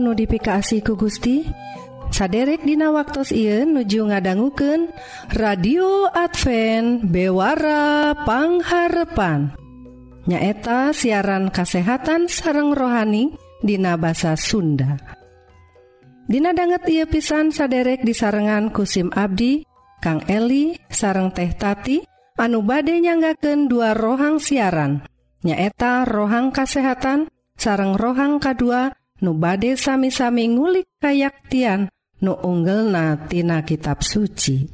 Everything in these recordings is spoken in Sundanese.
notifikasi ku Gusti. Saderek Dina waktu Ieu nuju ngadangguken radio Advent bewarapangharepan nyaeta siaran kasehatan sareng rohani Dina bahasa Sunda. Dina banget ia pisan saderek di sarengan kusim Abdi Kang Eli sareng teh tati anu bade nyanggaken dua rohang siaran. Nyaeta rohang kasehatan sareng rohang K2 nu bade sami-sami ngulik kayaktian nu unggelnatina kitab suci.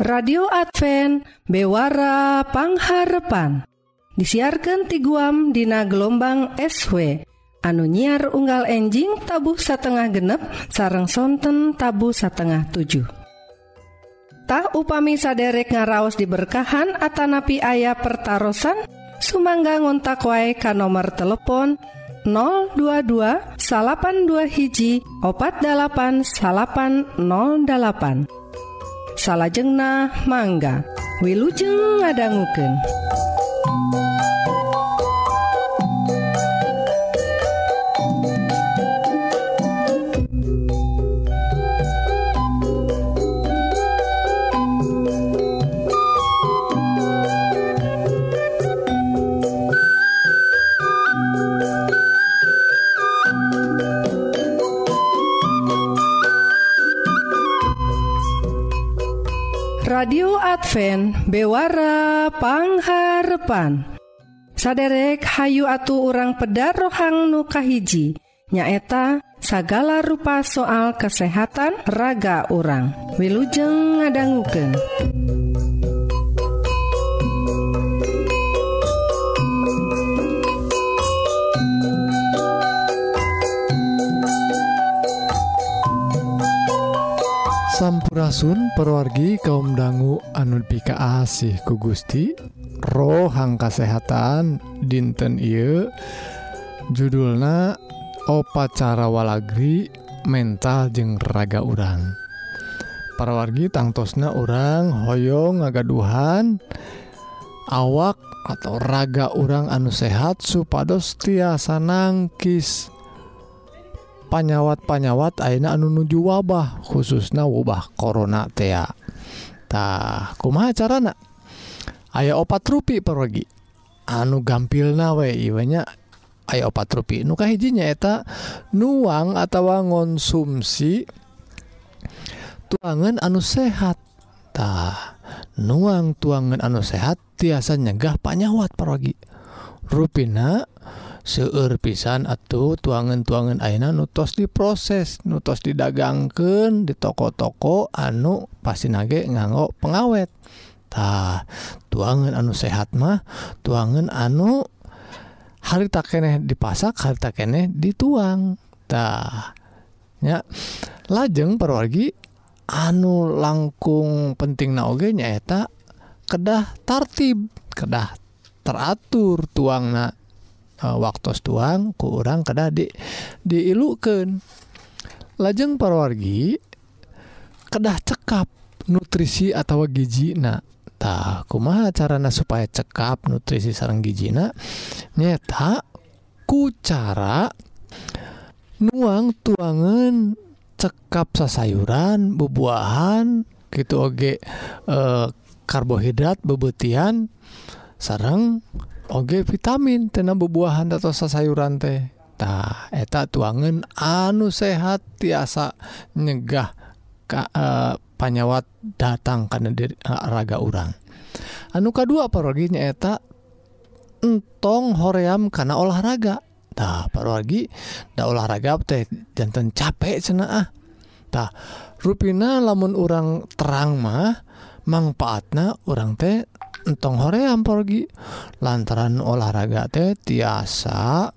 Radio Advent Bewara Pangharepan disiarkan ti guam dina gelombang SW anu nyiar unggal enjing tabuh satengah genep sarang sonten tabu satengah 7. Tah upami saderek ngaraos diberkahan atanapi ayah pertaran sumangga ngontak wae ka nomor telepon 022 82 hiji opat 8808 salahjengnah mangga Wilujeng ngadangguken Adva bewarapangharrepan saderek Hayu Atu orang peda rohang nukahiji nyaeta sagala rupa soal kesehatan raga orang Wiujeng ngadangguken Sampurasun perwargi kaum dangu anu pikaasih ku Gusti rohang kesehatan dinten I judulna opacara walagri mental jeng raga urang. Perwargi tangtosna orang hoyong ngagaduhan awak atau raga urang anu sehat supados tiasa nangkis. panyawat-panyawat Aina anu nuju wabah khususnya wabah korona teatah kuma carana? Aya opat rupi pergi anu gampil nawe iwanya aya opat rupi. Nuka hijinya eta nuang atau ngonsumsi tuangan anu sehattah nuang tuangan anu sehat tiasa nyegah panyawat pergi ruina seueur pisan atau tuangan-tuangan aina nutos diproses nutos didagangken di toko-toko anu pasti nage nganggo pengawettah tuangan anu sehat mah tuangan anu hari tak keeh dipasak hari tak keeh dituangtahnya lajeng perwargi anu langkung penting naoge nyaeta kedah tartib kedah teratur tuang na Ah, waktu tuang ke orang diilukan lajeng parwargi kedah cekap nutrisi atau gijina tah kumaha carana supaya cekap nutrisi sarang gijina nyeta ku cara nuang tuangan cekap sasayuran bebuahan gitu oge e, karbohidrat bebetian sarang Oke vitamin tena bebuahan atau sayuran tehtah eta tuangan anu sehat tiasa nyegah Ka, eh, panyawat datang karena diri, eh, raga orang anu kedua paroginya eta entong hoream karena olahraga. Nah parogi da olahraga teh jantan capek cena ah. Tah rupina lamun orang terang mah manfaatna orang teh entong hoream porgi lantaran olahraga teh tiasa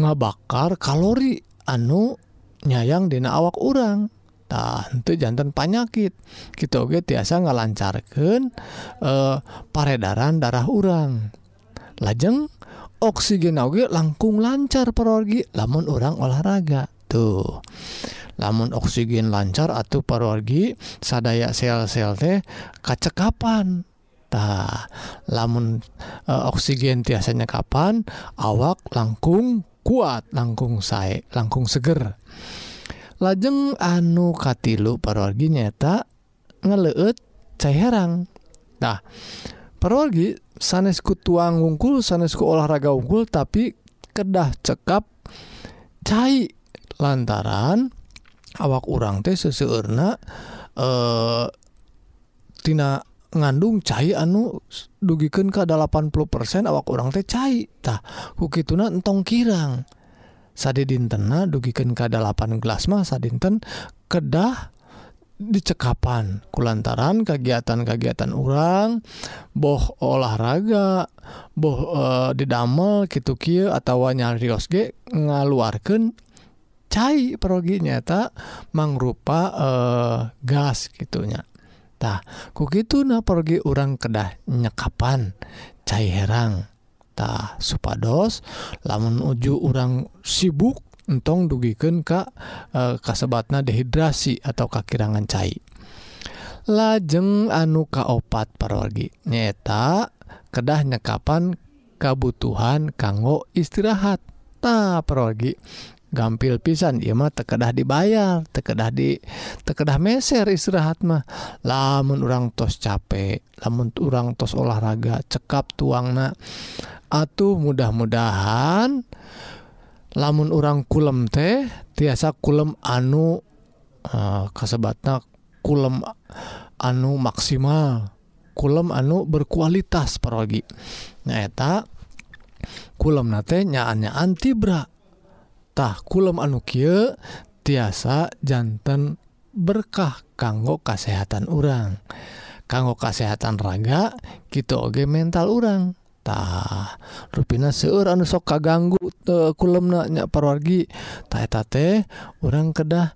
ngabakar kalori. Anu nyayang dina awak urang. Nah, itu jantan panyakit. Kita oke tiasa ngalancarkan eh, peredaran darah urang. Lajeng oksigen oge langkung lancar perorgi. Lamun orang olahraga tuh. Lamun oksigen lancar atau perorgi sadaya sel-sel teh kacekapan tah lamun e, oksigen tiasanya kapan awak langkung kuat langkung saya langkung seger. Lajeng anu katilu parorgi nyata ngeleut cairrang nah parorgi sanesku tuang ungkul sanesku olahraga unggul tapi kedah cekap cair lantaran awak orang teh seseurna eh Tina ngandung cair anu dugiken ke 80% awak orang teh cairtah kuki tuna entong kirang. Sad dintena dugiken ke 8 gelas masa dinten kedah dicekapan kulantaran kegiatan-kegiatan orang boh olahraga boh e, didamel gitu Ki atau nyarios ge ngaluarkan cair perogi nyata mangrupa e, gas gitunya tah gitu na pergi orang kedah nyekapan cair herangtah supados lamun uju orang sibuk entong dugiken Ka e, kasebatna dehidrasi atau kakirangan cair lajeng anu kaopat parogi nyeta kedah nyekapan kabutuhan kanggo istirahat. Ta pergi gampil pisan ia mah tekedah dibayar tekedah di tekedah meser istirahat mah. Lamun urang tos capek lamun urang tos olahraga cekap tuangna atuh mudah-mudahan lamun urang kulem teh tiasa kulem anu uh, kasebatna kulem anu maksimal kulem anu berkualitas perogi nyaeta kulem nate nyaan-nyaan tibra. kulum anu Ky tiasa jantan berkah kanggo kesehatan urang. Kanggo kesehatan raga gitu oge mental orangtah ruina seur anu sok kaganggu teh kulemna nya parwargi. Taeta teh orang kedah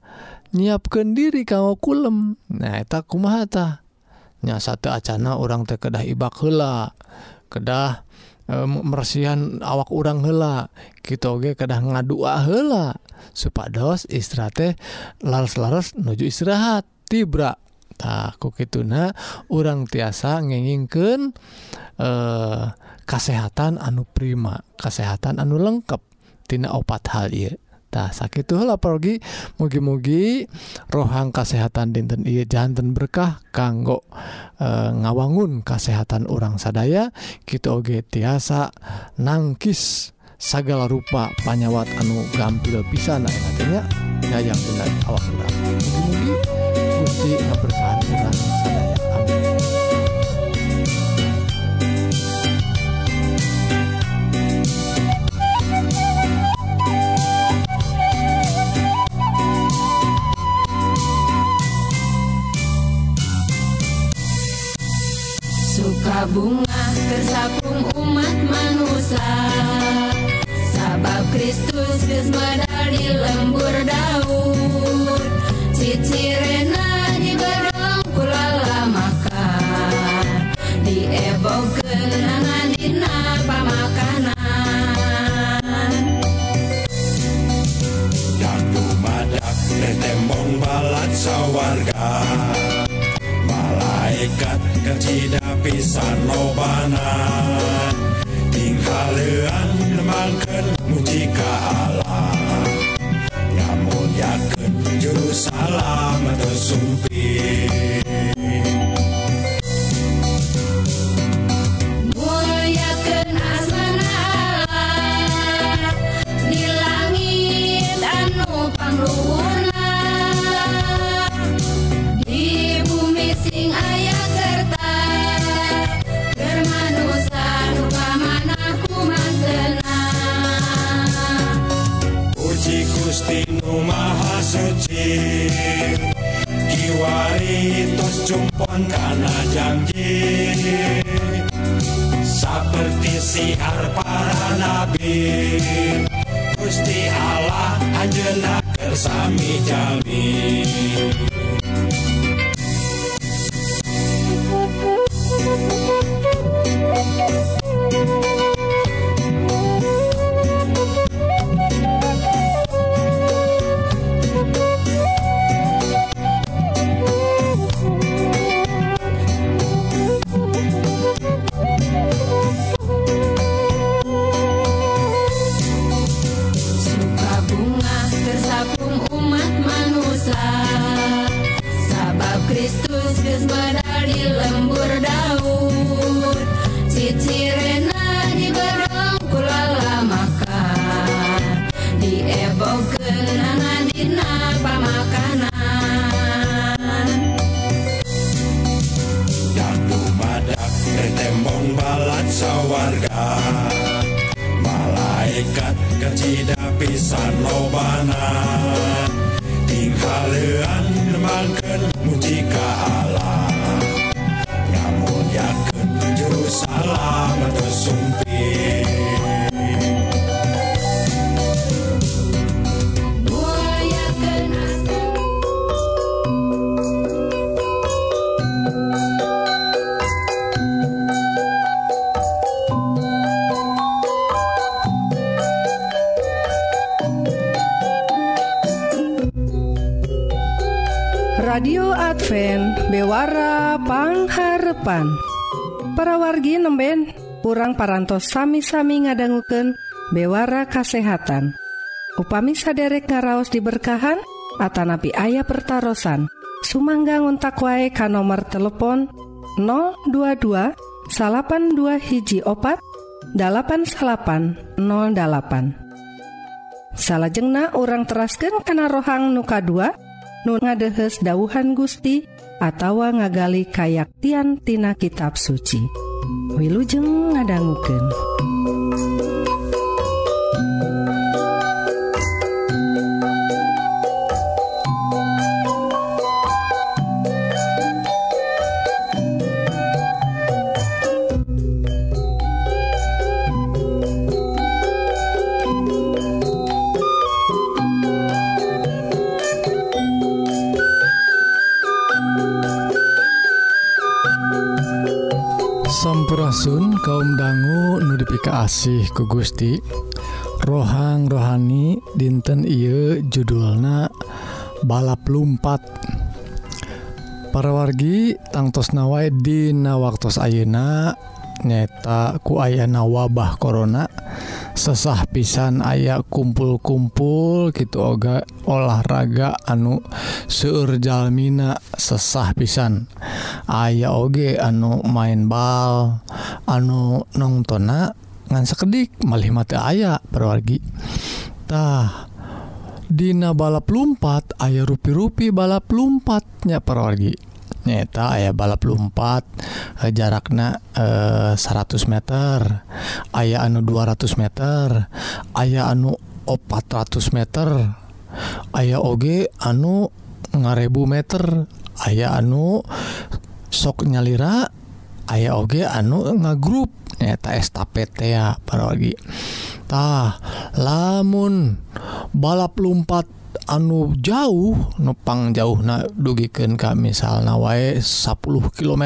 nyiapkan diri kanggo kulem. Naheta kumahata nya satu acana orang teh kedah ibak hela kedah Eh, meresihan awak urang hela gitu oge kedah ngadua hela supados istirahat laras-laras nuju istirahat tibra. Nah kukituna urang tiasa ngengingkeun eh kasehatan anu prima kasehatan anu lengkap tina opat hal ieu. tah sakit lah pergi mugi-mugi rohang kesehatan dinten I jantan berkah kanggo e, ngawangun kesehatan orang sadaya. Kita oge tiasa nangkis segala rupa panyawat anu gampil pisan nah artinya yang benar awak benar. Mugi-mugi Gusti ngaberkahan orang sadaya. Amin. bunga tersapung umat manusia. Sabab Kristus gesmada di lembur daun cicirena di bedong kulala maka diebokeun Angkat kecida pisan lobana Ting haleuan nemangkeun mujika Allah Ngamulyakeun juru salam teu sumpir karena janji seperti siar para nabi Gusti Allah anjena kersami jami. ketika pisar. urang parantos sami-sami ngadangguken bewara kasehatan. Upami saderek ngaraos diberkahan Atanapi ayah pertaran Sumangga ngontak wae ka nomor telepon 022 salapan dua hiji opat 8808 Salajengna orang terasken kana rohang nuka 2 nu ngadehes dauhan Gusti atawa ngagali kayaktian tina kitab suci. wilujeng ngadangguken. asih ku Gusti. Rohang rohani dinten Ieu judulna balap lumpat. Para wargi tangtos nawai Dina waktu Ayeuna nyata ku ayana wabah korona sesah pisan aya kumpul-kumpul gitu oga olahraga anu seurjalmina sesah pisan. Aya oge anu main bal anu nongtona ngan sekedik melihat aya perwargitah Dina balap lumpat air rui-rupi balap lumpatnya perwargi. Nyata aya balap lumpat eh, jarakna eh, 100 meter. Aya anu 200 meter aya anu 400 meter. Aya OG anu ngarebu meter. Aya anu sok nyalira aya OG anu ngagrup. nyata estafet ya paragitah lamun balap lumpat anu jauh nupang jauh na dugiken kami misalnya wae 10 km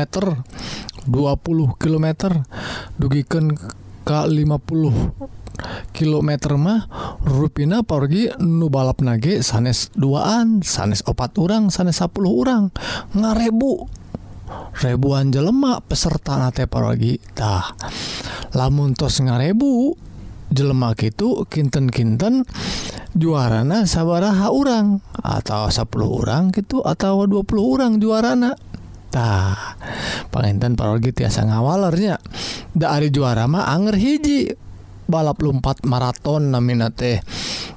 20 km dugiken ke 50 kilometer mah ruina pergi nu balap nage sanes duaan sanes opat urang sanes 10 urang. Ngarebu ribuan jelemak peserta nate Lamun tos ngarebu jelemak itu kinten-kinten juarana sabaraha orang atau 10 orang gitu atau 20 orang juaranatah pengenten paragi tiasa ngawalernya. Dari juara mah anger hiji balap lumpat maraton namina teh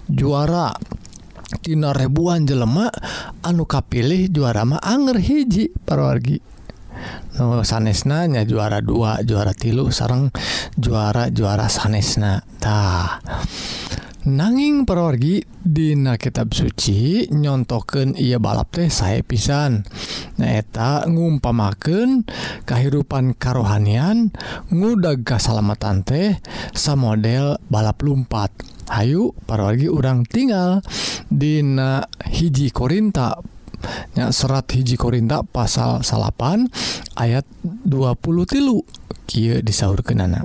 juara. Tina ribuan jelemak anu kapilih juara mah Anger hiji parwargi no, sanesnanya juara dua juara tilu sarang juara juara sanesna. Tah. Nanging perorgi Dina kitab suci nyontoken ia balap teh saya pisan. Neta ngumpamaken kehidupan karohanian ngudag salamatan teh sa model balap lumpat. Ayu parwargi urang tinggal Dina hiji Korinta. Nya serat hiji Korinta pasal salapan ayat 20 tilu. Ki disaur kenana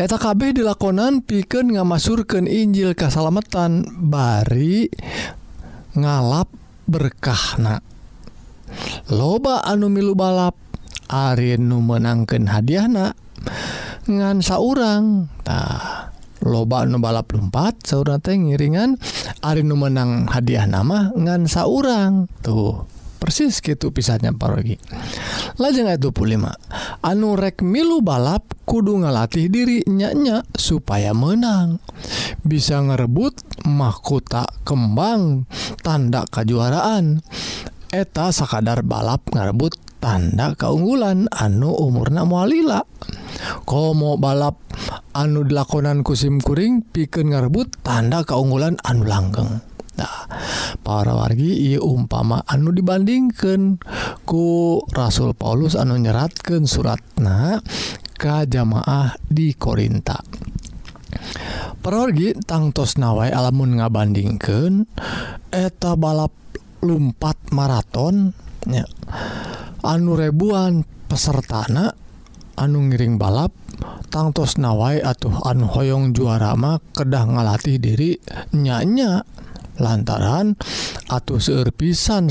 eta kabeh dilakonan piken ngamasurkan Injil kesalamatan bari ngalap berkahna. Loba anu milu balap Ari nu menangkan hadiahna ngansa orangtah loba nu balap lumpat sauna teh ngiringan Ari nu menang hadiah nama ngan saurang. Tuh persis gitu pisahnya parogi lajeng itu pulima anu rek milu balap kudu ngalatih diri nyanya supaya menang. Bisa ngerebut mahkota kembang tanda kejuaraan eta sakadar balap ngarebut tanda keunggulan anu umurna mualila komo balap anu dilakonan kusimkuring piken ngarebut tanda keunggulan anu langgeng. Nah, para wargi ia umpama anu dibandingkan ku Rasul Paulus anu nyeratkan suratna ke jamaah di Korinta. Pergi tangtos nawai alamun ngabandingkan eta balap lumpat maraton nya anu ribuan pesertana anu ngiring balap tangtos nawai atuh anu Hoong juarama kedah ngalatih diri nyanya. Lantaran atuh seerpisan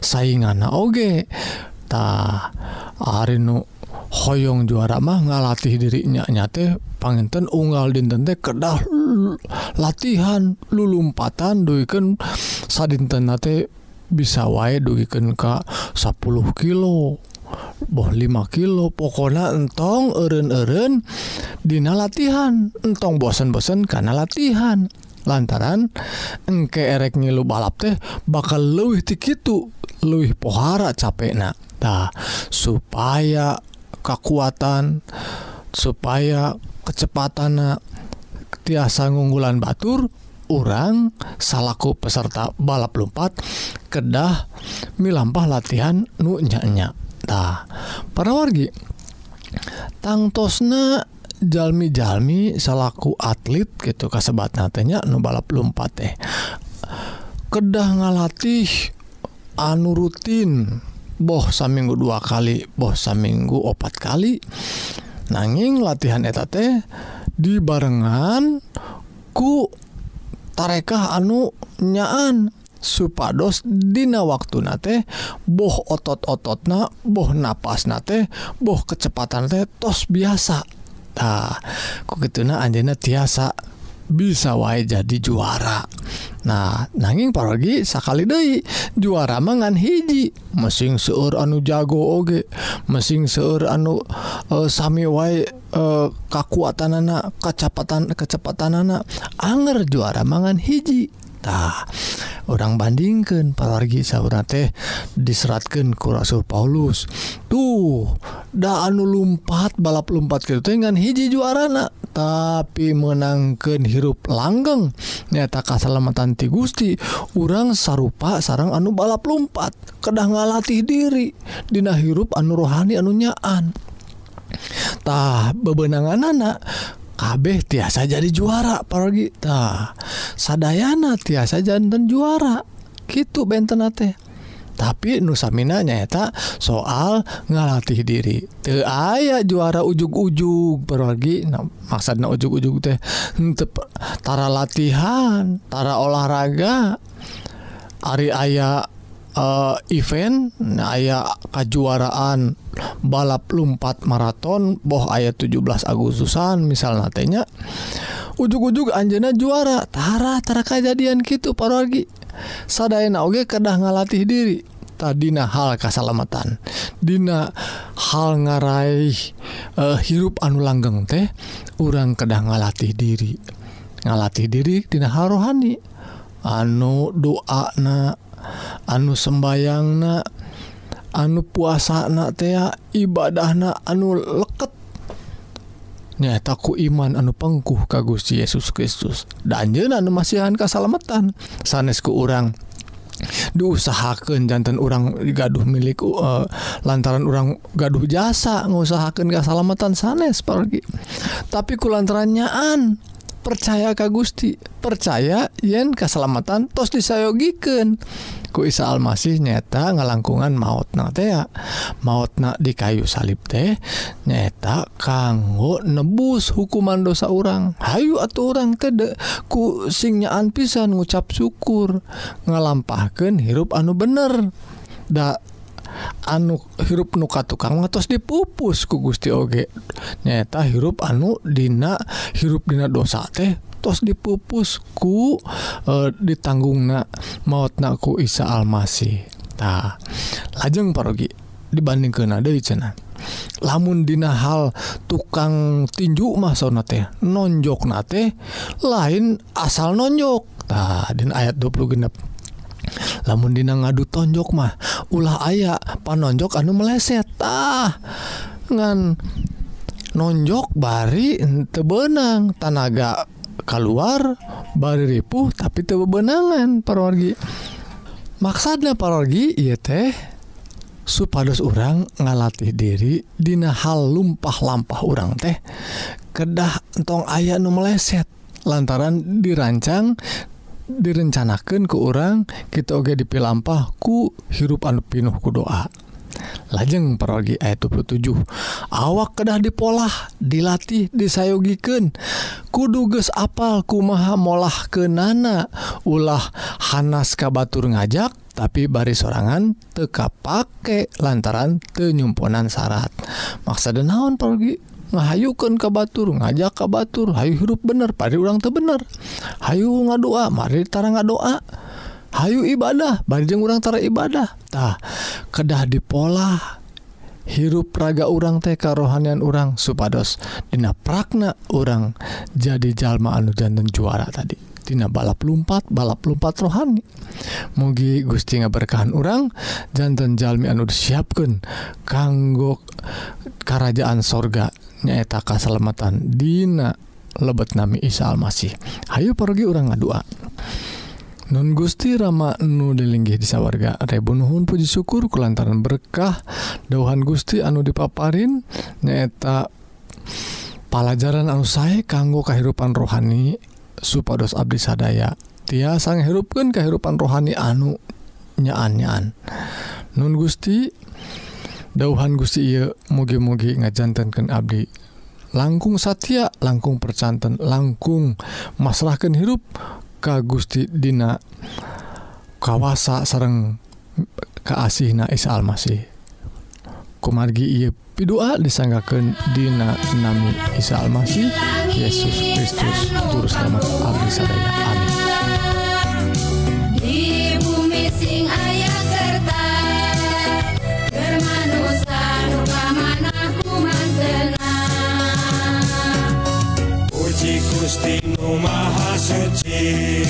saingan ogetah Arnu Hoong juara mah ngalatih dirinya nyate panginten unggal dintente kedah latihan lulumpatan duiken sadintennate bisa wae dugiken Ka 10 kilo boh 5 kilo. Pokona entong eren-eren Dina latihan. Entong bosen-bosen karena latihan. Lantaran engke erek ngilu balap teh bakal luwih tikitu luwih pohara capek naktah supaya kekuatan supaya kecepatan tiasa ngunggulan Batur orang salahku peserta balap lumpat kedah milampah latihan nunyanyatah para wargi? Tangtosna Jami-jalmi salahku atlet gitu kasebat natenya nu balap lumpat teh. Kedah ngalatih anu rutin boh saminggu dua kali boh saminggu opat kali. Nanging latihan eta teh di barengan ku tarekah anu nyaan supados dina waktu nate boh otot-otot na boh napas nate boh kecepatan teh tos biasa. Nah, kok gitu na anjena tiasa. bisa wae jadi juara. Nah nanging paragi sakali Dei juara mangan hiji. Mesin seur anu jago oge mesin seur anu uh, Sami wae e, uh, kekuatan anak kecepatan kecepatan anak Anger juara mangan hijitah orang bandingkan palargi sauna teh diseratkan ku Rasul Paulus. Tuh da anu lumpat balap lumpat ketengan hiji juarana tapi menangkan hirup langgeng. Nyata kasalamatan ti Gusti urang sarupa sarang anu balap lumpat kedah ngalatih diri Dina hirup anu rohani anu tah bebenangan anak kabeh tiasa jadi juara para kita Sadayana tiasa jantan juara. Gitu benten teh tapi Nusaminanya tak soal ngalatih diri. Ke aya juara ujug-ujug pergi maksud ujug-ujug tehtara latihantara olahraga. Ari aya Uh, event aya kejuaraan balap lumpat maraton boh ayat 17 Agustusan misal natenya ujug-ujug Anjena juara taratara kejadian gitu parogi saddaena oge kedah ngalatih diri. Dina hal kesalamatan Dina hal ngaraih uh, hirup anu langgeng teh orang kedah ngalatih diri. Ngalatih diri Dina hal rohani. Anu doana anu sembayang na anu puasa na ibadah ibadahna anu leket. Takku iman anu pengkuh kagus Yesus Kristus. Dan anu masihan kesalamatan sanesku orang diusahakan jantan orang gaduh milik uh, lantaran orang gaduh jasa ngusahakan kesalamatan sanes pergi. Tapi kulantaranyaan percaya Ka Gusti percaya yen keselamatan tos disayogiken ku Isa Almasih nyata ngalangkungan maut na teh maut na di kayu salib teh nyata kanggo nebus hukuman dosa orang Hayu atau orang tede ku singnyaaan pisan ngucap syukur. Ngalampahkan hirup anu bener. Da anu hirup nuka tukang ngatos dipupus ku Gusti Oge. Nyata hirup anu Dina hirup Dina dosa teh tos dipupus ku e, ditanggung na maut naku Isa Almasitah lajeng parogi dibanding ke nada di cena lamun Dina hal tukang tinju masona teh nonjok nate lain asal nonjok. Tah din ayat 20 genep. lamundina ngadu tonjok mah ulah aya panonjok anu meleset. Ah ngan nonjok bari teu benang tanaga keluar bari ripuh tapi teu benangan parorgi maksudnya parorgi iya teh supados orang ngalatih diri dina hal lumpah-lampah orang teh. Kedah entong ayah nu meleset lantaran dirancang direncanakan ke orang kita oge dipilampah ku hirup anu pinuh ku doa. Lajeng parogi ayat 27 awak kedah dipolah dilatih disayogiken kudu geus apal kumaha molah ke nana ulah hanas kabatur ngajak tapi bari sorangan teka pake lantaran tenyumponan syarat. Maksa naon parogi? ngahayukan ka Batur ngajak ka Batur. Hayu hirup bener pada urang tuh bener. Hayu ngadoa Mari tara ngadoa. Hayu ibadah Banjeng urang tara ibadahtah kedah di pola hirup raga urang TK rohanian urang supados Dina pragna orang jadi jalma anu jantan juara tadi. Dina balap lumpat balap lumpat rohani. Mugi Gusti berkahan orang jantan Jalmi Anu disiapkan kanggo kerajaan sorga. nyaeta kasalamatan Dina lebet nami Isa Almasih. Hayu pergi orang ngadua. Nun Gusti Rama nu dilinggih di sawarga Rebunuhun puji syukur kulantaran berkah dauhan Gusti anu dipaparin nyaeta pelajaran anu saya kanggo kehidupan rohani supados abdi sadaya. Tiasa ngehirupkan kehidupan rohani anu nyaan-nyaan. Nun Gusti dauhan Gusti Iye mugi-mugi ngajantankan Abdi. Langkung Satya langkung percanten langkung masalahkan hirup Ka Gusti Dina kawasa sareng sarang keasihna Isa Almasih. Kumargi Iye pidua disanggakan Dina nami Isa Almasih Yesus Kristus Juru Selamat Abdi Sadaya. Amin. Gustimu Maha Suci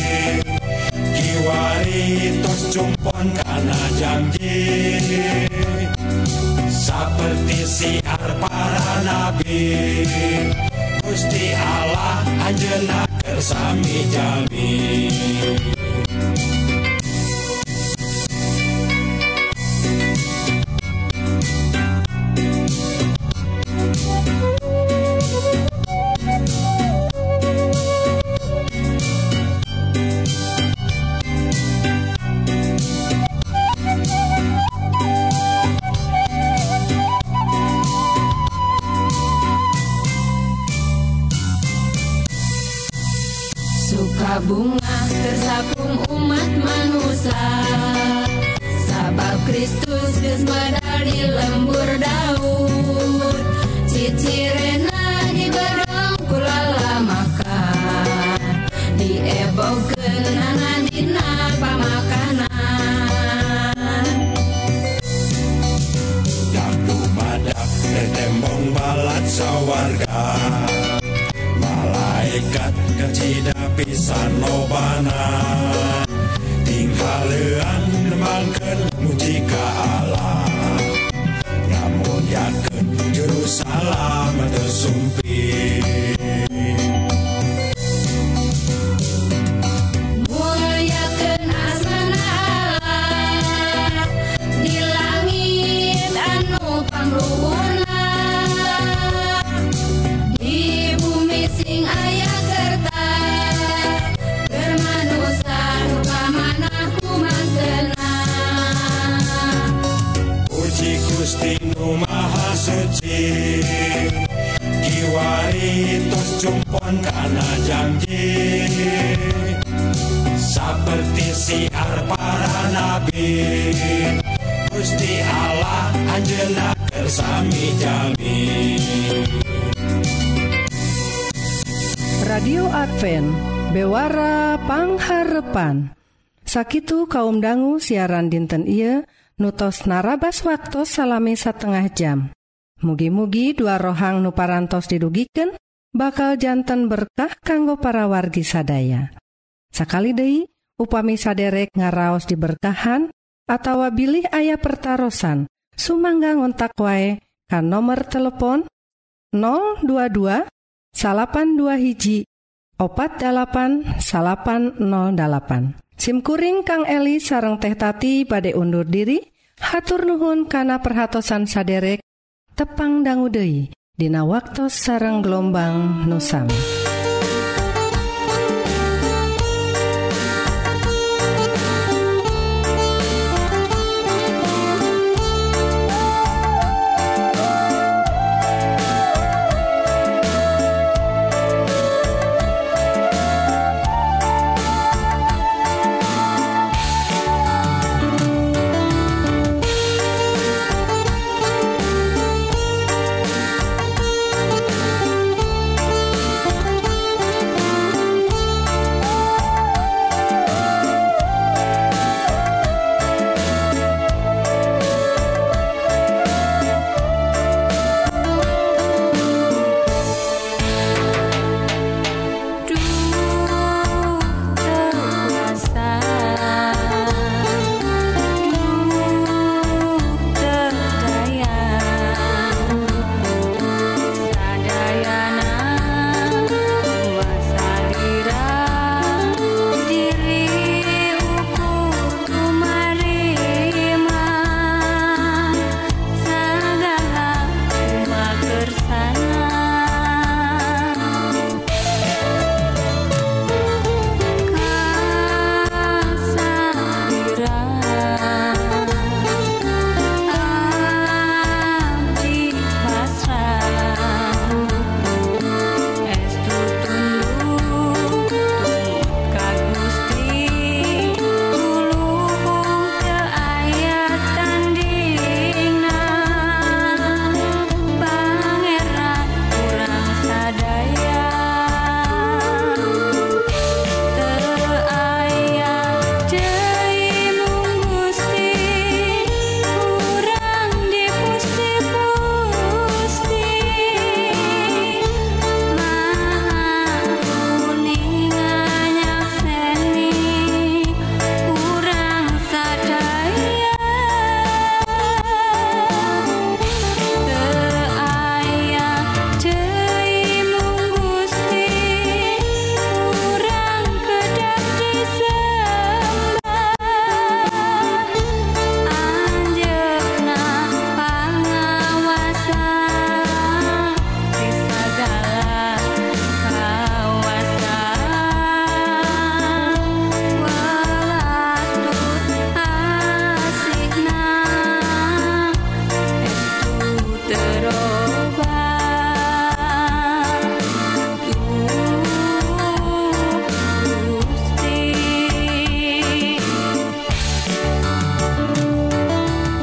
Kiwari tos cumpon karena janji Seperti siar para nabi. Gusti Allah anjena kersami jami. menyanyikan mujika Allah namun yakin juru salam tersumpi Advent. Bewara Pangharepan. Sakitu kaum dangu siaran dinten iya nutos narabas waktu salami satengah jam. Mugi-mugi dua rohang nuparantos didugiken bakaljantan berkah kanggo para wargi sadaya. Sakali Dei upami saderek ngaraos diberkahan atau bilih ayah pertaran sumangga ngontak wae kan nomor telepon 022 82 hiji opat808 SIMkuring Kang Eli sarang teh tati pada undur diri hatur nuhun kana perhatsan saderek tepang danggudehi Dina waktu sarang gelombang nusam.